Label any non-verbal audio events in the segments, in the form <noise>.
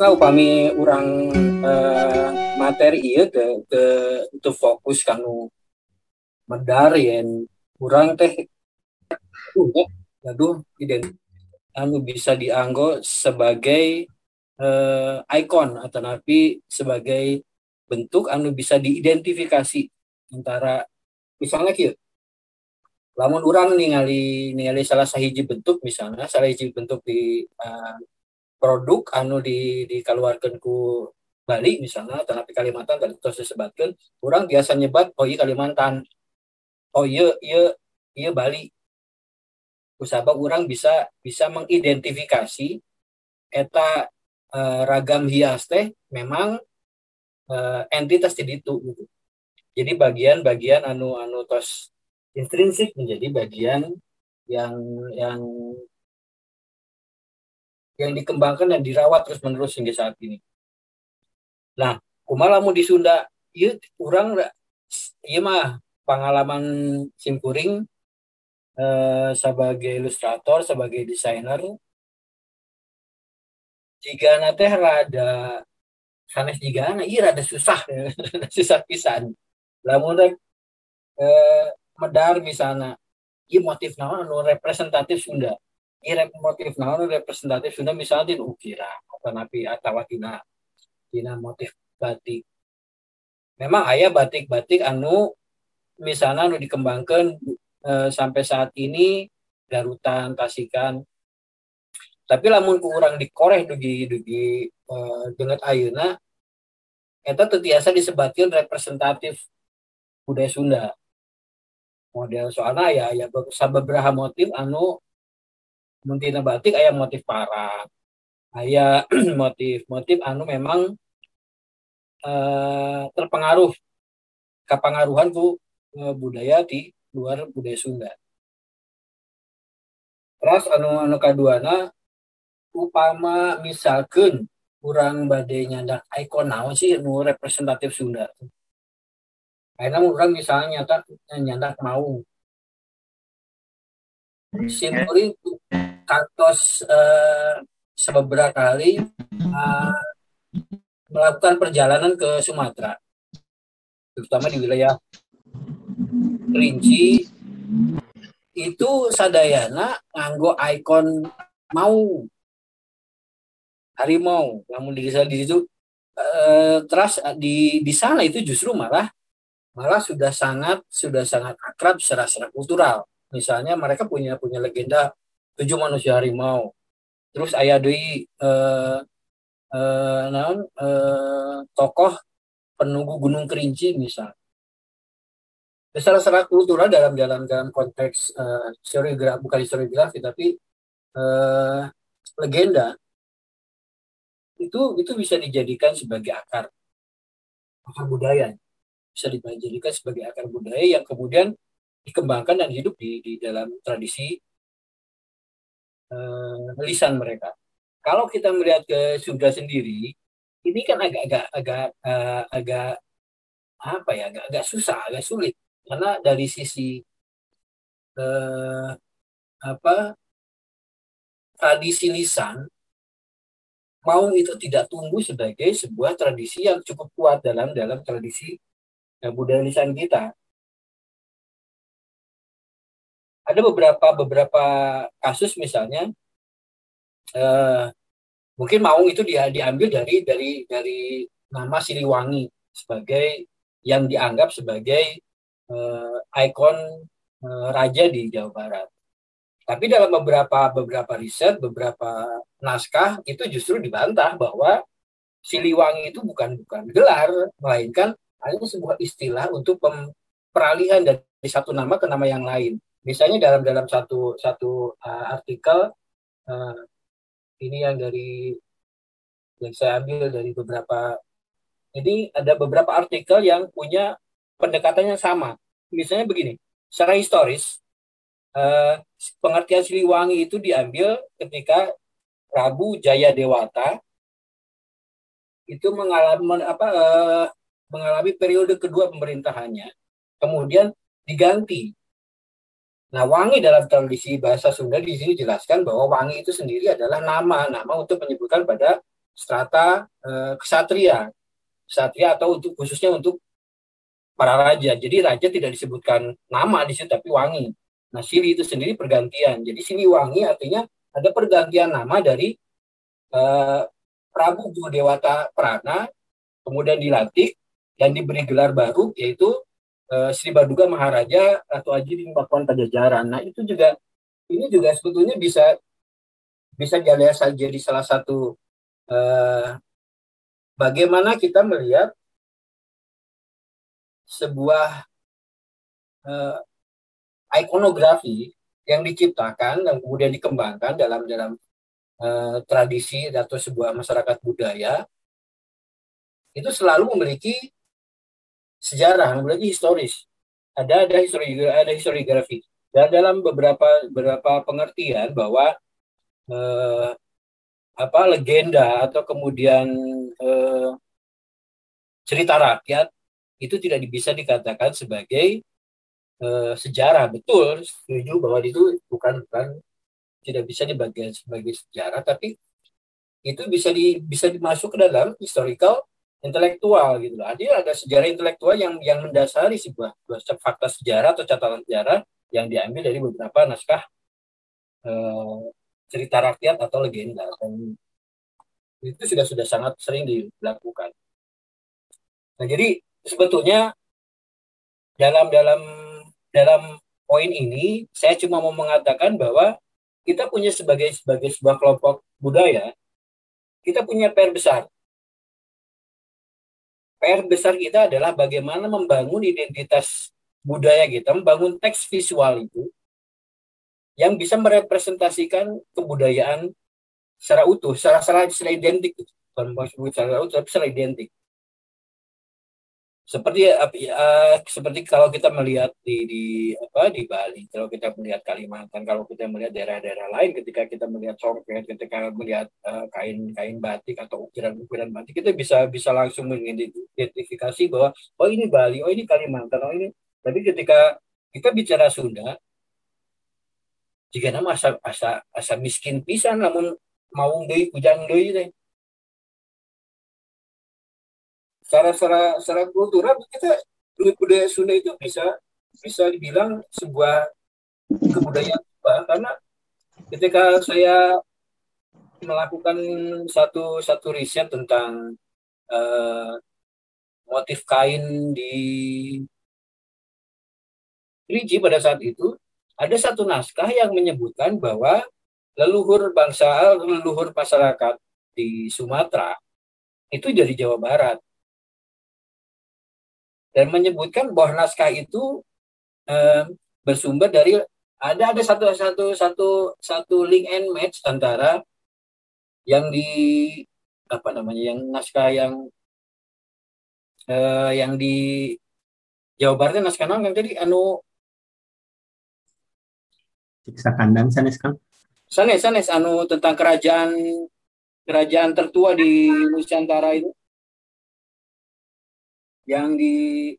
salah upami orang uh, materi iya ke ke itu fokus kanu medar yang kurang teh uh, aduh iden anu bisa dianggo sebagai uh, ikon atau napi sebagai bentuk anu bisa diidentifikasi antara misalnya kia lamun orang ningali ningali salah sahiji bentuk misalnya salah sahiji bentuk di uh, produk anu di dikeluarkan ku Bali misalnya tapi Kalimantan tadi terus disebutkan orang biasa nyebat oh iya Kalimantan oh iya iya iya Bali usaba orang bisa bisa mengidentifikasi eta uh, ragam hias teh memang uh, entitas di itu gitu. Jadi bagian-bagian anu anu tos intrinsik menjadi bagian yang yang yang dikembangkan dan dirawat terus menerus hingga saat ini. Nah, kumalamu di Sunda, iya kurang iya mah pengalaman simkuring eh, sebagai ilustrator, sebagai desainer, jika nanti rada sanes jika iya rada susah <laughs> susah pisan. Lamun eh, medar misalnya iya motif nama anu representatif Sunda? Iya motif naon representatif sudah misalnya di ukira atau napi atau tina tina motif batik. Memang ayah batik-batik anu misalnya anu dikembangkan e, sampai saat ini garutan tasikan tapi lamun kurang dikoreh dugi dugi e, dengan ayuna eta tetiasa disebutkan representatif budaya Sunda model soalnya ya ya beberapa motif anu muntina batik ayah motif parang ayah <clears throat> motif-motif anu memang uh, terpengaruh kepengaruhan ku uh, budaya di luar budaya Sunda. Terus anu anu kaduana upama misalkan kurang badai nyandak ikon sih nu representatif Sunda. Karena orang misalnya nyandak nyandak mau. Simuri kantos uh, beberapa kali uh, melakukan perjalanan ke Sumatera, terutama di wilayah Kerinci. Itu sadayana nganggo ikon mau. Harimau, namun di di situ uh, terus di di sana itu justru malah malah sudah sangat sudah sangat akrab secara secara kultural. Misalnya mereka punya punya legenda tujuh manusia harimau. Terus ayah doi eh, eh, naon eh, tokoh penunggu gunung kerinci misal. Secara-secara kultural dalam dalam dalam konteks historiografi bukan historiografi tapi uh, legenda itu itu bisa dijadikan sebagai akar akar budaya bisa dijadikan sebagai akar budaya yang kemudian dikembangkan dan hidup di di dalam tradisi uh, lisan mereka. Kalau kita melihat ke Sunda sendiri, ini kan agak-agak agak uh, agak apa ya, agak agak susah, agak sulit karena dari sisi uh, apa tradisi lisan mau itu tidak tumbuh sebagai sebuah tradisi yang cukup kuat dalam dalam tradisi uh, budaya lisan kita. ada beberapa beberapa kasus misalnya uh, mungkin Maung itu dia diambil dari dari dari nama Siliwangi sebagai yang dianggap sebagai uh, ikon uh, raja di Jawa Barat. Tapi dalam beberapa beberapa riset, beberapa naskah itu justru dibantah bahwa Siliwangi itu bukan bukan gelar, melainkan hanya sebuah istilah untuk peralihan dari satu nama ke nama yang lain. Misalnya dalam dalam satu satu uh, artikel uh, ini yang dari yang saya ambil dari beberapa jadi ada beberapa artikel yang punya pendekatannya sama. Misalnya begini secara historis uh, pengertian Siliwangi itu diambil ketika Prabu Jaya Dewata itu mengalami apa uh, mengalami periode kedua pemerintahannya kemudian diganti Nah, wangi dalam tradisi bahasa Sunda di sini jelaskan bahwa wangi itu sendiri adalah nama, nama untuk menyebutkan pada strata eh, kesatria, kesatria atau untuk khususnya untuk para raja. Jadi raja tidak disebutkan nama di situ tapi wangi. Nah, Sili itu sendiri pergantian. Jadi Sili wangi artinya ada pergantian nama dari eh, Prabu Dewata Prana, kemudian dilantik dan diberi gelar baru yaitu uh, Sri Baduga Maharaja atau Aji Pakuan Pajajaran. Nah itu juga ini juga sebetulnya bisa bisa jadi jadi salah satu uh, bagaimana kita melihat sebuah uh, ikonografi yang diciptakan dan kemudian dikembangkan dalam dalam tradisi atau sebuah masyarakat budaya itu selalu memiliki sejarah, memiliki historis. Ada ada histori ada historiografi. Dan dalam beberapa beberapa pengertian bahwa eh, apa legenda atau kemudian eh, cerita rakyat itu tidak bisa dikatakan sebagai eh, sejarah betul setuju bahwa itu bukan bukan tidak bisa dibagikan sebagai sejarah tapi itu bisa di bisa dimasuk ke dalam historical intelektual gitu loh. Ada ada sejarah intelektual yang yang mendasari sebuah, sebuah fakta sejarah atau catatan sejarah yang diambil dari beberapa naskah eh, cerita rakyat atau legenda dan itu sudah sudah sangat sering dilakukan. Nah jadi sebetulnya dalam dalam dalam poin ini saya cuma mau mengatakan bahwa kita punya sebagai sebagai sebuah kelompok budaya kita punya PR besar PR besar kita adalah bagaimana membangun identitas budaya kita, membangun teks visual itu yang bisa merepresentasikan kebudayaan secara utuh, secara secara, secara identik, bukan secara utuh, tapi secara identik. Seperti uh, seperti kalau kita melihat di di apa di Bali kalau kita melihat Kalimantan kalau kita melihat daerah-daerah lain ketika kita melihat songket ketika melihat uh, kain kain batik atau ukiran-ukiran batik kita bisa bisa langsung mengidentifikasi bahwa oh ini Bali oh ini Kalimantan oh ini. Tapi ketika kita bicara Sunda jika nama asa asa asa miskin pisan namun mau deui kujang deui secara secara secara kultural kita budaya Sunda itu bisa bisa dibilang sebuah kebudayaan karena ketika saya melakukan satu satu riset tentang uh, motif kain di Riji pada saat itu ada satu naskah yang menyebutkan bahwa leluhur bangsa leluhur masyarakat di Sumatera itu dari Jawa Barat. Dan menyebutkan bahwa naskah itu eh, bersumber dari ada ada satu satu satu satu link and match antara yang di apa namanya yang naskah yang eh, yang di Jawa Barat naskah non yang tadi anu siksa kandang sanes kang sanes sanes anu tentang kerajaan kerajaan tertua di Nusantara itu yang di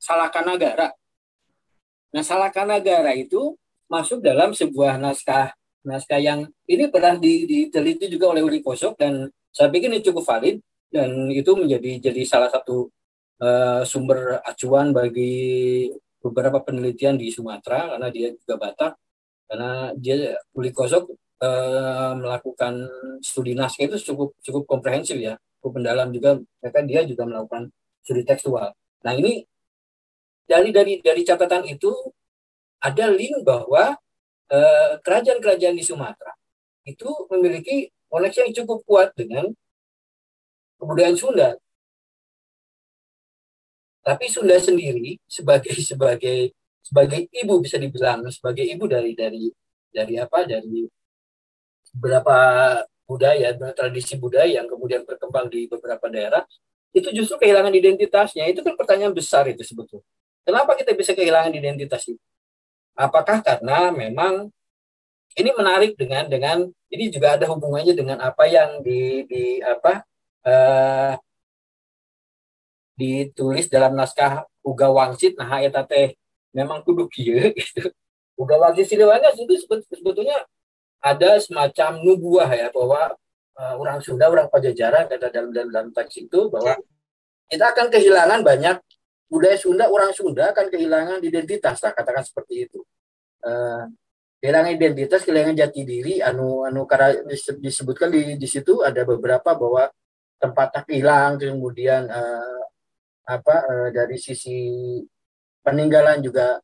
Salakanagara. Nah, Salakanagara itu masuk dalam sebuah naskah naskah yang ini pernah diteliti juga oleh Uli Kosok dan saya pikir ini cukup valid dan itu menjadi jadi salah satu uh, sumber acuan bagi beberapa penelitian di Sumatera karena dia juga Batak karena dia Uli Kosok uh, melakukan studi naskah itu cukup cukup komprehensif ya cukup mendalam juga bahkan dia juga melakukan studi tekstual. Nah ini dari dari dari catatan itu ada link bahwa eh, kerajaan-kerajaan di Sumatera itu memiliki koneksi yang cukup kuat dengan kebudayaan Sunda. Tapi Sunda sendiri sebagai <laughs> sebagai sebagai ibu bisa dibilang sebagai ibu dari dari dari apa dari beberapa budaya tradisi budaya yang kemudian berkembang di beberapa daerah itu justru kehilangan identitasnya. Itu kan pertanyaan besar itu sebetulnya. Kenapa kita bisa kehilangan identitas itu? Apakah karena memang ini menarik dengan dengan ini juga ada hubungannya dengan apa yang di, di apa uh, ditulis dalam naskah Uga Wangsit nah eta teh memang kudu kieu <laughs> gitu. Ugawati Siliwangi itu sebetulnya ada semacam nubuah ya bahwa uh, orang Sunda, orang Pajajaran kata dalam, dalam dalam teks itu bahwa kita akan kehilangan banyak budaya Sunda, orang Sunda akan kehilangan identitas, lah, katakan seperti itu. Uh, kehilangan identitas, kehilangan jati diri, anu anu karena disebutkan di di situ ada beberapa bahwa tempatnya hilang, kemudian uh, apa uh, dari sisi peninggalan juga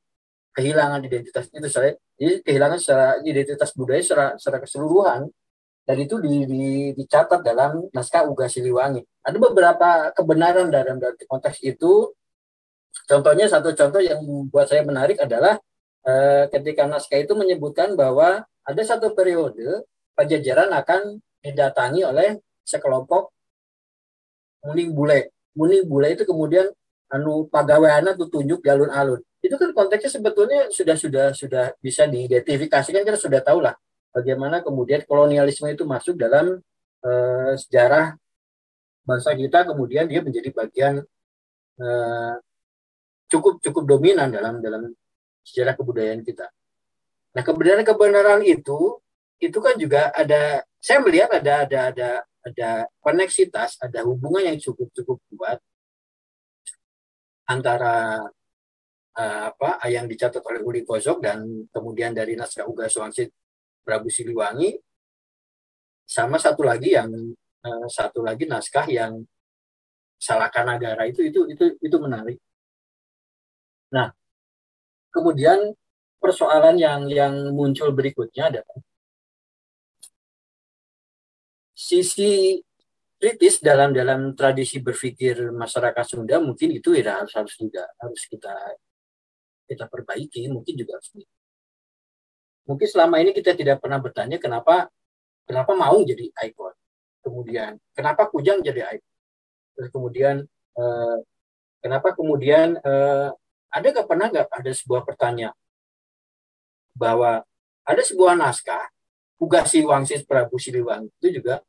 kehilangan identitas itu saya jadi kehilangan secara identitas budaya secara, secara keseluruhan dan itu di, di, dicatat dalam naskah Uga Siliwangi. Ada beberapa kebenaran dalam, dalam konteks itu Contohnya satu contoh yang buat saya menarik adalah eh, ketika naskah itu menyebutkan bahwa ada satu periode Pajajaran akan didatangi oleh sekelompok muni bule. Muni bule itu kemudian anu pagaweana tuh tunjuk di alun-alun. Itu kan konteksnya sebetulnya sudah sudah sudah bisa diidentifikasikan kita sudah tahu lah bagaimana kemudian kolonialisme itu masuk dalam eh, sejarah bangsa kita kemudian dia menjadi bagian eh, cukup cukup dominan dalam dalam sejarah kebudayaan kita. Nah kebenaran-kebenaran itu itu kan juga ada saya melihat ada ada ada ada koneksitas, ada hubungan yang cukup cukup kuat antara uh, apa yang dicatat oleh Uli Kozok dan kemudian dari naskah Uga Swangsit Prabu Siliwangi sama satu lagi yang uh, satu lagi naskah yang Salakanagara itu itu itu itu menarik. Nah, kemudian persoalan yang yang muncul berikutnya adalah sisi kritis dalam dalam tradisi berpikir masyarakat Sunda mungkin itu ya harus harus juga harus kita kita perbaiki mungkin juga harus mungkin selama ini kita tidak pernah bertanya kenapa kenapa mau jadi ikon? Kemudian kenapa kujang jadi ikon? Terus kemudian eh, kenapa kemudian eh, ada nggak pernah nggak ada sebuah pertanyaan bahwa ada sebuah naskah Ugasi Wangsis Prabu Siliwangi itu juga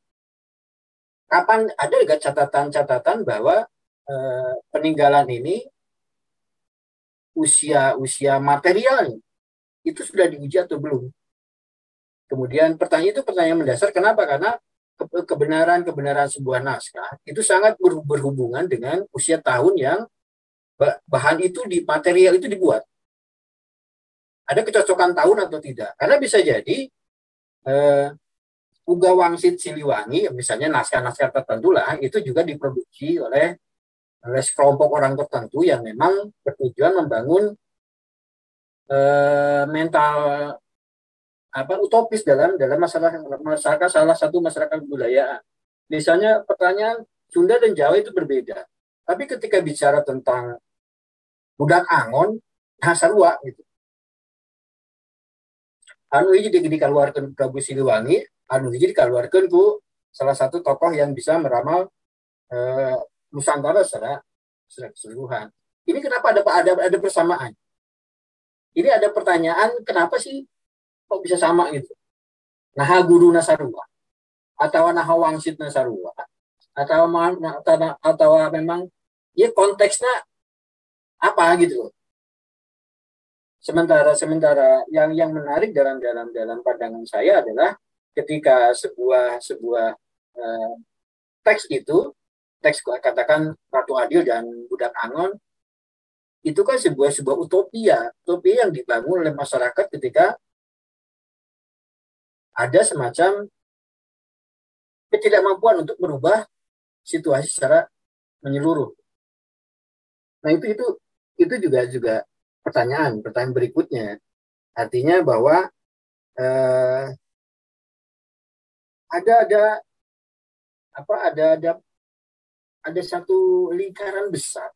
kapan ada nggak catatan-catatan bahwa eh, peninggalan ini usia usia material itu sudah diuji atau belum? Kemudian pertanyaan itu pertanyaan mendasar kenapa? Karena kebenaran kebenaran sebuah naskah itu sangat berhubungan dengan usia tahun yang bahan itu di material itu dibuat. Ada kecocokan tahun atau tidak? Karena bisa jadi uh, Uga Wangsit Siliwangi, misalnya naskah-naskah tertentu lah, itu juga diproduksi oleh oleh sekelompok orang tertentu yang memang bertujuan membangun uh, mental apa utopis dalam dalam masyarakat masyarakat salah satu masyarakat budaya. Misalnya pertanyaan Sunda dan Jawa itu berbeda. Tapi ketika bicara tentang budak angon hasarua gitu anu ini jadi dikeluarkan Prabu Siliwangi anu ini dikeluarkan ku salah satu tokoh yang bisa meramal eh, Nusantara secara, secara keseluruhan. Ini kenapa ada ada ada persamaan? Ini ada pertanyaan kenapa sih kok bisa sama gitu? Nah guru Nasarua atau nah wangsit Nasarua atau atau, atau memang ya konteksnya apa gitu Sementara sementara yang yang menarik dalam dalam dalam pandangan saya adalah ketika sebuah sebuah eh, teks itu teks katakan Ratu Adil dan Budak Angon itu kan sebuah sebuah utopia, utopia yang dibangun oleh masyarakat ketika ada semacam ketidakmampuan untuk merubah situasi secara menyeluruh. Nah itu itu itu juga juga pertanyaan pertanyaan berikutnya artinya bahwa eh, ada ada apa ada ada ada satu lingkaran besar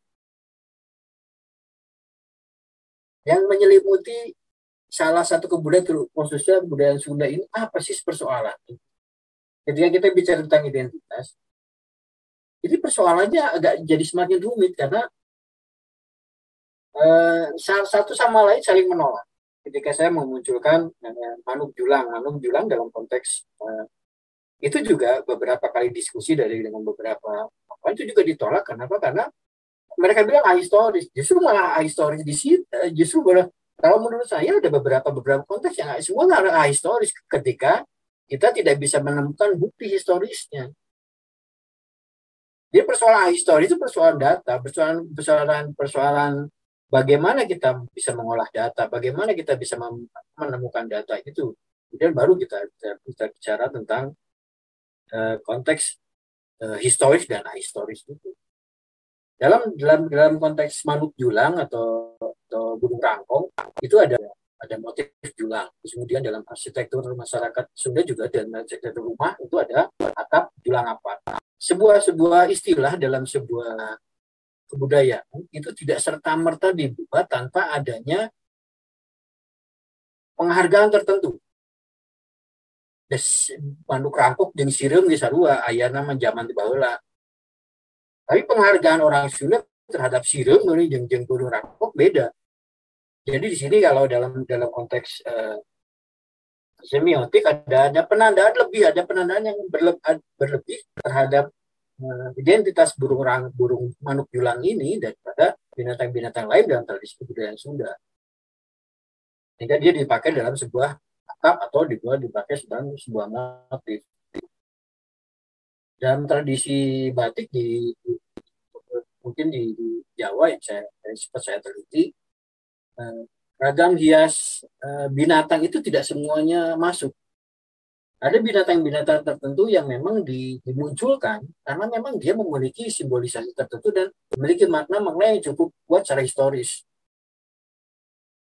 yang menyelimuti salah satu kebudayaan khususnya kebudayaan Sunda ini apa sih persoalan ketika kita bicara tentang identitas ini persoalannya agak jadi semakin rumit karena eh, satu sama lain saling menolak. Ketika saya memunculkan Manuk Julang, Manuk Julang dalam konteks eh, itu juga beberapa kali diskusi dari dengan beberapa apa itu juga ditolak kenapa karena mereka bilang ahistoris justru malah ahistoris di situ eh, justru malah kalau menurut saya ada beberapa beberapa konteks yang semua adalah historis ketika kita tidak bisa menemukan bukti historisnya. Jadi persoalan historis itu persoalan data, persoalan persoalan persoalan bagaimana kita bisa mengolah data, bagaimana kita bisa menemukan data itu. Kemudian baru kita, kita bicara tentang uh, konteks uh, historis dan ahistoris itu. Dalam dalam dalam konteks manuk julang atau atau gunung rangkong itu ada ada motif julang. Kemudian dalam arsitektur masyarakat Sunda juga dan arsitektur rumah itu ada atap julang apa. Sebuah sebuah istilah dalam sebuah kebudayaan itu tidak serta merta dibuat tanpa adanya penghargaan tertentu. Des manuk rangkuk jeung sireum di sarua ayana zaman di baheula. Tapi penghargaan orang Sunda terhadap sireum jeung jeung gunung rangkuk beda jadi di sini kalau dalam dalam konteks uh, semiotik ada ada penandaan lebih, ada penandaan yang berlebih, berlebih terhadap uh, identitas burung rang, burung manuk julang ini daripada binatang-binatang lain dalam tradisi kebudayaan Sunda. Sehingga dia dipakai dalam sebuah atap atau dibuat dipakai dalam sebuah motif. Dalam tradisi batik di, mungkin di, Jawa yang saya, sempat saya teliti Eh, ragam hias eh, binatang itu tidak semuanya masuk. Ada binatang-binatang tertentu yang memang dimunculkan karena memang dia memiliki simbolisasi tertentu dan memiliki makna-makna yang cukup kuat secara historis.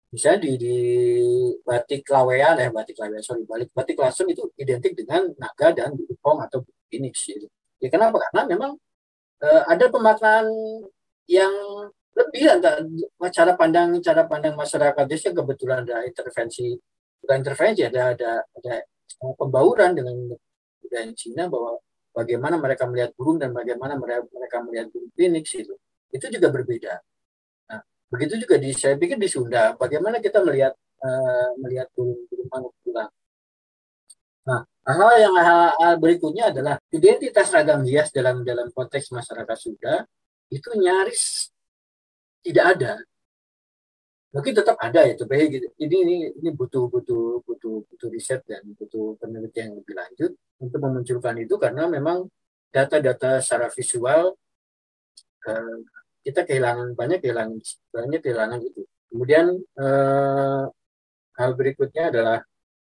Bisa di, di batik lawean, eh batik lawean, sorry, balik batik lasem itu identik dengan naga dan bukong atau phoenix. Gitu. Ya kenapa? Karena memang eh, ada pemaknaan yang lebih antara cara pandang cara pandang masyarakat desa kebetulan ada intervensi bukan intervensi ada ada ada pembauran dengan budaya Cina bahwa bagaimana mereka melihat burung dan bagaimana mereka melihat burung phoenix itu itu juga berbeda. Begitu juga di saya pikir di Sunda. Bagaimana kita melihat uh, melihat burung burung manuk pulang. Nah, hal yang hal, hal berikutnya adalah identitas ragam hias dalam dalam konteks masyarakat Sunda itu nyaris tidak ada. Mungkin tetap ada ya tapi ini ini ini butuh butuh butuh butuh riset dan butuh penelitian yang lebih lanjut untuk memunculkan itu karena memang data-data secara visual eh, kita kehilangan banyak kehilangan banyak kehilangan itu kemudian eh, hal berikutnya adalah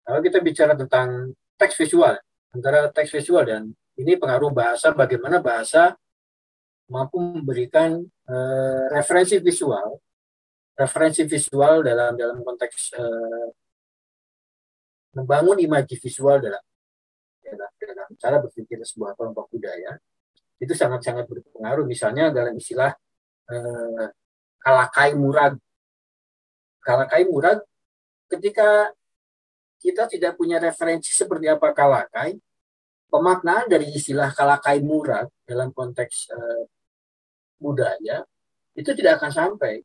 kalau kita bicara tentang teks visual antara teks visual dan ini pengaruh bahasa bagaimana bahasa mampu memberikan uh, referensi visual, referensi visual dalam dalam konteks uh, membangun imaji visual dalam, dalam dalam cara berpikir sebuah kelompok budaya itu sangat-sangat berpengaruh. Misalnya dalam istilah uh, kalakai murad, kalakai murad ketika kita tidak punya referensi seperti apa kalakai, pemaknaan dari istilah kalakai murad dalam konteks uh, budaya itu tidak akan sampai.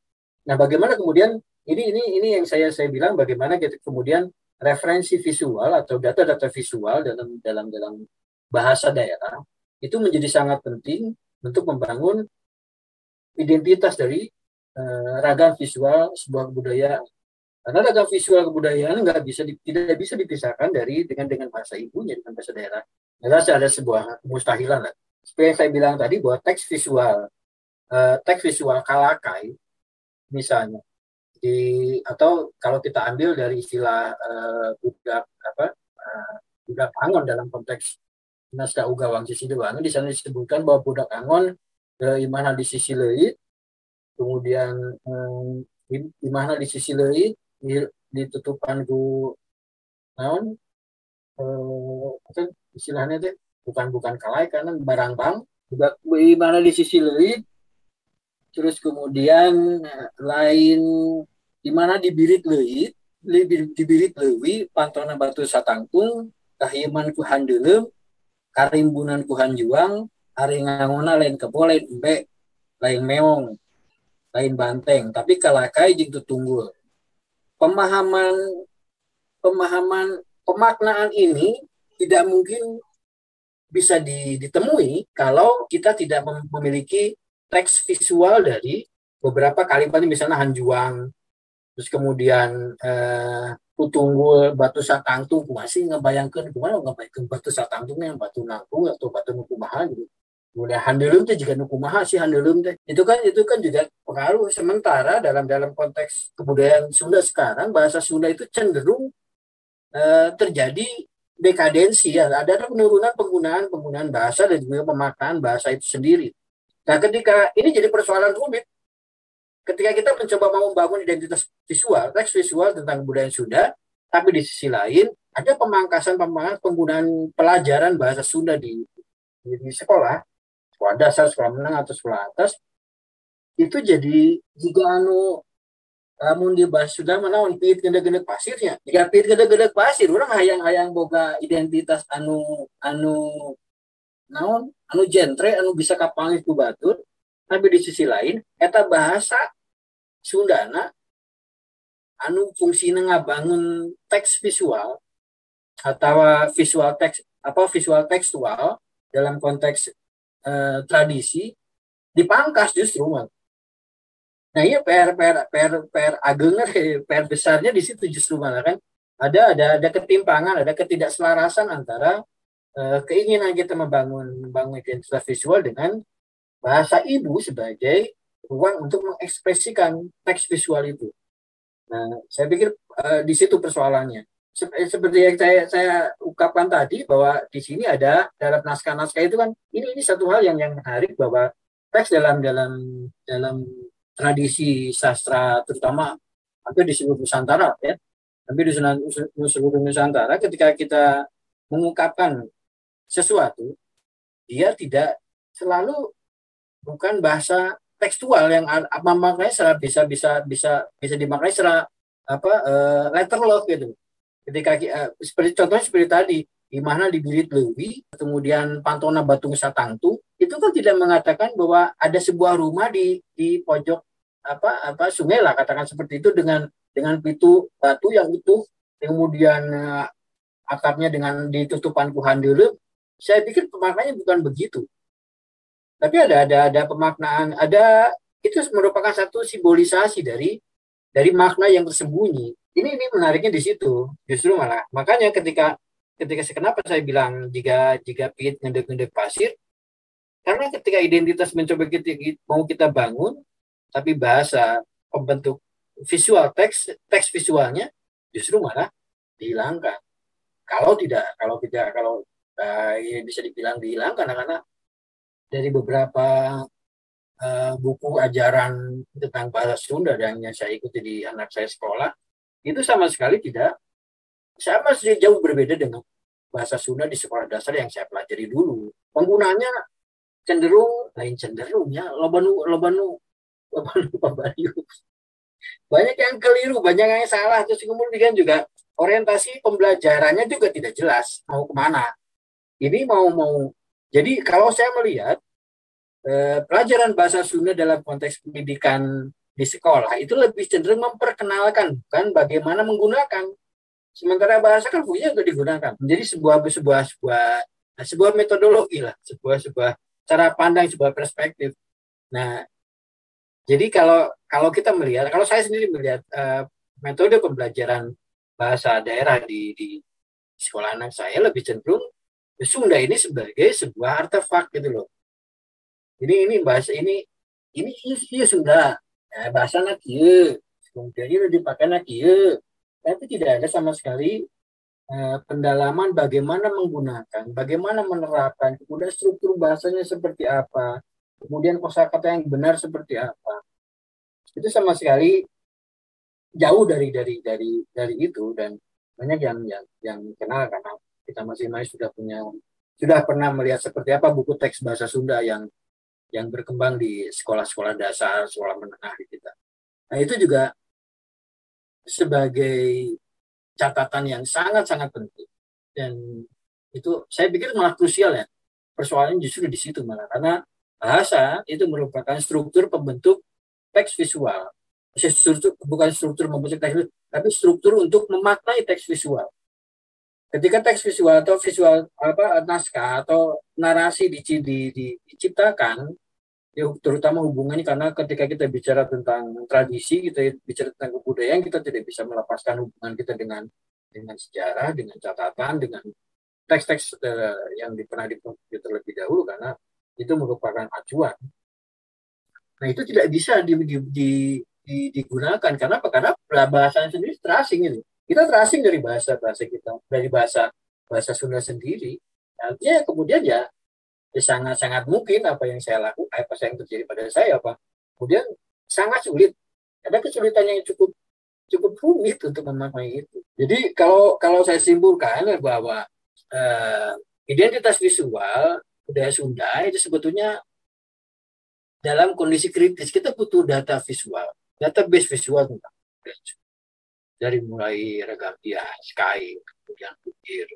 Nah, bagaimana kemudian ini ini ini yang saya saya bilang bagaimana kita kemudian referensi visual atau data-data visual dalam dalam dalam bahasa daerah itu menjadi sangat penting untuk membangun identitas dari uh, ragam visual sebuah budaya. Karena ragam visual kebudayaan nggak bisa tidak bisa dipisahkan dari dengan dengan bahasa ibunya dengan bahasa daerah. Jelas ada sebuah mustahilan lah. Seperti yang saya bilang tadi bahwa teks visual uh, teks visual kalakai misalnya di atau kalau kita ambil dari istilah uh, budak apa uh, budak angon dalam konteks naskah uga wang sisi doang di sana disebutkan bahwa budak angon imana di sisi leit kemudian um, di mana di sisi leit di, ditutupan ku naon? Uh, istilahnya teh bukan bukan kalai karena barang bang juga di mana di sisi leit terus kemudian lain di mana di birit leuit di birit lewi pantona batu satangtung kahiman ku handelem karimbunan ku hanjuang hari ngangona lain kebo lain lain meong lain banteng. Tapi kalakai jing tunggul. Pemahaman pemahaman pemaknaan ini tidak mungkin bisa ditemui kalau kita tidak memiliki teks visual dari beberapa kalimat. Misalnya Hanjuang, terus kemudian eh, tunggul batu satangtung masih ngebayangkan gimana ngebayangkan batu satangtung yang batu nanggung atau batu nukumaha gitu kemudian handelum itu juga nukumaha sih handelum teh. Itu kan itu kan juga pengaruh sementara dalam dalam konteks kebudayaan Sunda sekarang bahasa Sunda itu cenderung eh, terjadi dekadensi ya. Ada penurunan penggunaan penggunaan bahasa dan juga pemaknaan bahasa itu sendiri. Nah ketika ini jadi persoalan rumit. Ketika kita mencoba mau membangun identitas visual, teks visual tentang budaya Sunda, tapi di sisi lain ada pemangkasan pemangkasan penggunaan pelajaran bahasa Sunda di, di sekolah, sekolah dasar, sekolah menengah atau sekolah atas, itu jadi jika anu namun di bahasa Sunda mana pit gede-gede pasirnya. Jika pit gede-gede pasir orang hayang-hayang boga identitas anu anu naon? Anu jentre anu bisa kapal itu batur. Tapi di sisi lain eta bahasa Sundana anu fungsinya ngabangun teks visual atau visual teks apa visual tekstual dalam konteks eh, tradisi dipangkas justru man. Nah iya PR PR PR PR agenger <laughs> PR besarnya di situ justru malah kan ada ada ada ketimpangan ada ketidakselarasan antara eh, keinginan kita membangun membangun identitas visual dengan bahasa ibu sebagai ruang untuk mengekspresikan teks visual itu. Nah, saya pikir uh, di situ persoalannya. Eh, seperti yang saya saya ungkapkan tadi bahwa di sini ada dalam naskah-naskah itu kan ini ini satu hal yang yang menarik bahwa teks dalam dalam dalam tradisi sastra terutama hampir di seluruh Nusantara ya hampir di seluruh Nusantara ketika kita mengungkapkan sesuatu dia tidak selalu bukan bahasa tekstual yang apa maknanya secara bisa bisa bisa bisa dimaknai secara apa uh, letter log gitu. Ketika uh, seperti contohnya seperti tadi di mana di Birit Lewi, kemudian Pantona Batu Satangtu, itu kan tidak mengatakan bahwa ada sebuah rumah di di pojok apa apa sungai lah katakan seperti itu dengan dengan pintu batu yang utuh kemudian uh, atapnya dengan ditutupan kuhan dulu saya pikir pemaknanya bukan begitu tapi ada ada ada pemaknaan, ada itu merupakan satu simbolisasi dari dari makna yang tersembunyi. Ini ini menariknya di situ. Justru malah makanya ketika ketika kenapa saya bilang jika jika pit ngedek-ngedek pasir karena ketika identitas mencoba kita mau kita bangun tapi bahasa pembentuk visual teks teks visualnya justru malah dihilangkan kalau tidak kalau tidak kalau uh, ya bisa dibilang dihilangkan karena dari beberapa uh, buku ajaran tentang bahasa Sunda dan yang saya ikuti di anak saya sekolah itu sama sekali tidak sama jauh berbeda dengan bahasa Sunda di sekolah dasar yang saya pelajari dulu. Penggunanya cenderung lain cenderung ya lobanu lobanu <laughs> lobanu. Banyak yang keliru, banyak yang salah. Terus kemudian juga orientasi pembelajarannya juga tidak jelas mau ke mana. Ini mau mau jadi kalau saya melihat eh, pelajaran bahasa Sunda dalam konteks pendidikan di sekolah itu lebih cenderung memperkenalkan bukan bagaimana menggunakan. Sementara bahasa kan punya untuk digunakan. Menjadi sebuah sebuah sebuah sebuah metodologi lah, sebuah sebuah cara pandang, sebuah perspektif. Nah, jadi kalau kalau kita melihat, kalau saya sendiri melihat uh, metode pembelajaran bahasa daerah di, di sekolah anak saya lebih cenderung Sunda ini sebagai sebuah artefak gitu loh. Ini ini bahasa ini ini iya Sunda. Ya, bahasa nak iya. Ini dipakai nak iya. Tapi tidak ada sama sekali uh, pendalaman bagaimana menggunakan, bagaimana menerapkan, kemudian struktur bahasanya seperti apa, kemudian kosakata yang benar seperti apa. Itu sama sekali jauh dari dari dari dari itu dan banyak yang yang yang kenal karena kita masing-masing sudah punya sudah pernah melihat seperti apa buku teks bahasa Sunda yang yang berkembang di sekolah-sekolah dasar, sekolah menengah di kita. Nah itu juga sebagai catatan yang sangat-sangat penting. Dan itu saya pikir malah krusial ya. Persoalannya justru di situ malah. Karena bahasa itu merupakan struktur pembentuk teks visual. Struktur, bukan struktur membentuk teks tapi struktur untuk memaknai teks visual ketika teks visual atau visual apa naskah atau narasi di, di, di, diciptakan ya, terutama hubungannya karena ketika kita bicara tentang tradisi kita bicara tentang kebudayaan kita tidak bisa melepaskan hubungan kita dengan dengan sejarah dengan catatan dengan teks-teks uh, yang pernah dipublikasi terlebih dahulu karena itu merupakan acuan. Nah itu tidak bisa di, di, di, di, digunakan. Karena apa karena bahasa sendiri terasing itu kita terasing dari bahasa bahasa kita dari bahasa bahasa Sunda sendiri. Artinya kemudian ya ya sangat sangat mungkin apa yang saya lakukan apa yang terjadi pada saya apa. Kemudian sangat sulit. Ada kesulitan yang cukup cukup rumit untuk memaknai itu. Jadi kalau kalau saya simpulkan bahwa uh, identitas visual budaya Sunda itu sebetulnya dalam kondisi kritis kita butuh data visual database visual tentang dari mulai regam kain kemudian bukir.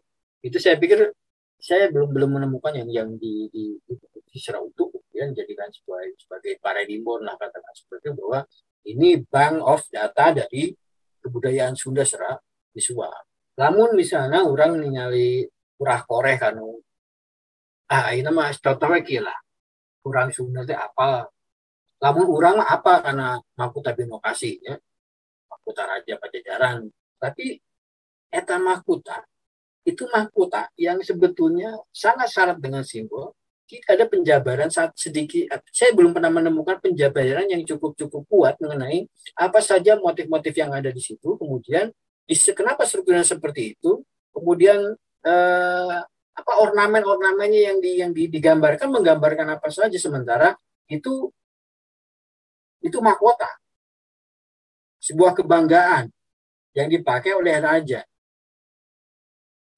Itu saya pikir saya belum belum menemukan yang yang di di, di, di utuh kemudian jadikan sebagai sebagai paradigma lah katakan seperti itu bahwa ini bank of data dari kebudayaan Sunda secara visual. Namun misalnya orang ningali kurah koreh kan ah ini mah contoh lah. Kurang Sunda itu apa namun orang apa karena mahkota binokasi ya mahkota raja pajajaran. Tapi eta mahkota itu mahkota yang sebetulnya sangat syarat dengan simbol jika ada penjabaran saat sedikit saya belum pernah menemukan penjabaran yang cukup cukup kuat mengenai apa saja motif-motif yang ada di situ. Kemudian kenapa strukturnya seperti itu? Kemudian eh, apa ornamen-ornamennya yang di, yang di, digambarkan menggambarkan apa saja? Sementara itu itu mahkota sebuah kebanggaan yang dipakai oleh raja.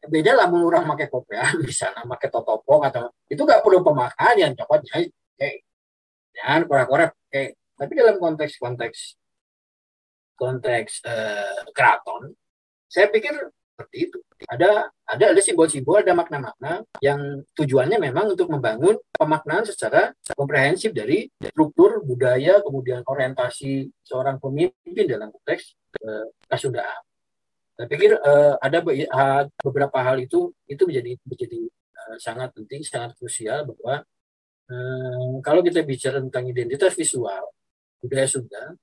Beda lah orang pakai kopiah <laughs> bisa pakai totopong atau itu nggak perlu pemakaian cokot ya kayak jangan korek-korek kayak tapi dalam konteks konteks konteks eh, keraton saya pikir seperti itu. Ada ada ada simbol-simbol ada makna-makna yang tujuannya memang untuk membangun pemaknaan secara komprehensif dari struktur budaya kemudian orientasi seorang pemimpin dalam konteks eh, Kasundaan saya pikir uh, ada beberapa hal itu itu menjadi menjadi uh, sangat penting, sangat krusial bahwa uh, kalau kita bicara tentang identitas visual budaya Sunda,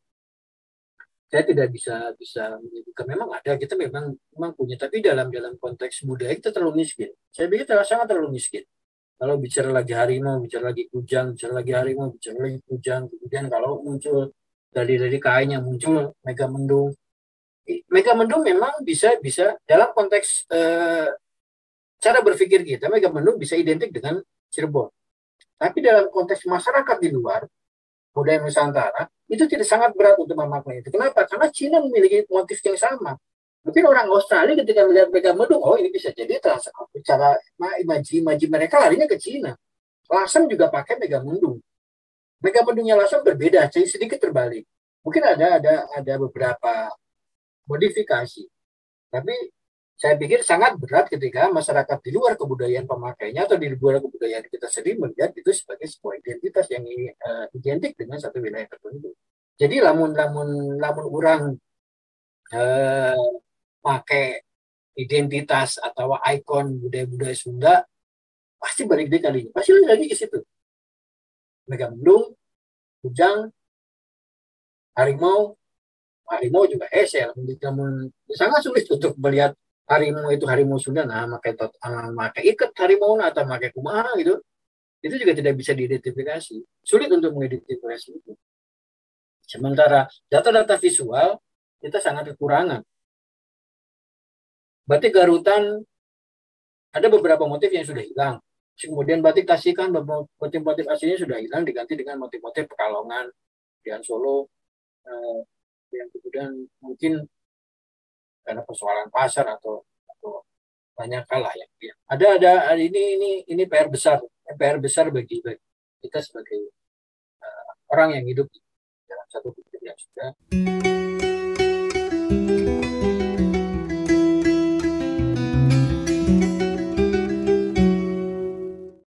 saya tidak bisa bisa menyebutkan memang ada kita memang memang punya tapi dalam dalam konteks budaya kita terlalu miskin. Saya pikir terlalu sangat terlalu miskin. Kalau bicara lagi harimau, bicara lagi kujang, bicara lagi harimau, bicara lagi kujang, kemudian kalau muncul dari dari kain yang muncul mega mendung Megamendung memang bisa bisa dalam konteks eh, cara berpikir kita Megamendung bisa identik dengan Cirebon. Tapi dalam konteks masyarakat di luar budaya Nusantara itu tidak sangat berat untuk memaknai itu. Kenapa? Karena Cina memiliki motif yang sama. Mungkin orang Australia ketika melihat Megamendung, oh ini bisa jadi cara imaji imaji mereka larinya ke Cina. Lasem juga pakai Megamendung. Megamendungnya Lasem berbeda, jadi sedikit terbalik. Mungkin ada ada ada beberapa modifikasi. Tapi saya pikir sangat berat ketika masyarakat di luar kebudayaan pemakainya atau di luar kebudayaan kita sendiri melihat itu sebagai sebuah identitas yang uh, identik dengan satu wilayah tertentu. Jadi lamun lamun orang uh, pakai identitas atau ikon budaya-budaya Sunda pasti balik deh kali pasti lagi ke situ. Megamendung, Ujang, Harimau, harimau juga esel namun sangat sulit untuk melihat harimau itu harimau Sunda nah pakai tot pakai ah, ikat harimau nah, atau pakai kumaha gitu. Itu juga tidak bisa diidentifikasi. Sulit untuk mengidentifikasi itu. Sementara data-data visual kita sangat kekurangan. Batik garutan ada beberapa motif yang sudah hilang. Kemudian batik tasikan motif-motif aslinya sudah hilang diganti dengan motif-motif pekalongan di Solo eh, yang kemudian mungkin karena persoalan pasar atau atau banyak hal ya. Ada ada ini ini ini PR besar, PR besar bagi, bagi kita sebagai uh, orang yang hidup dalam satu budaya yang sudah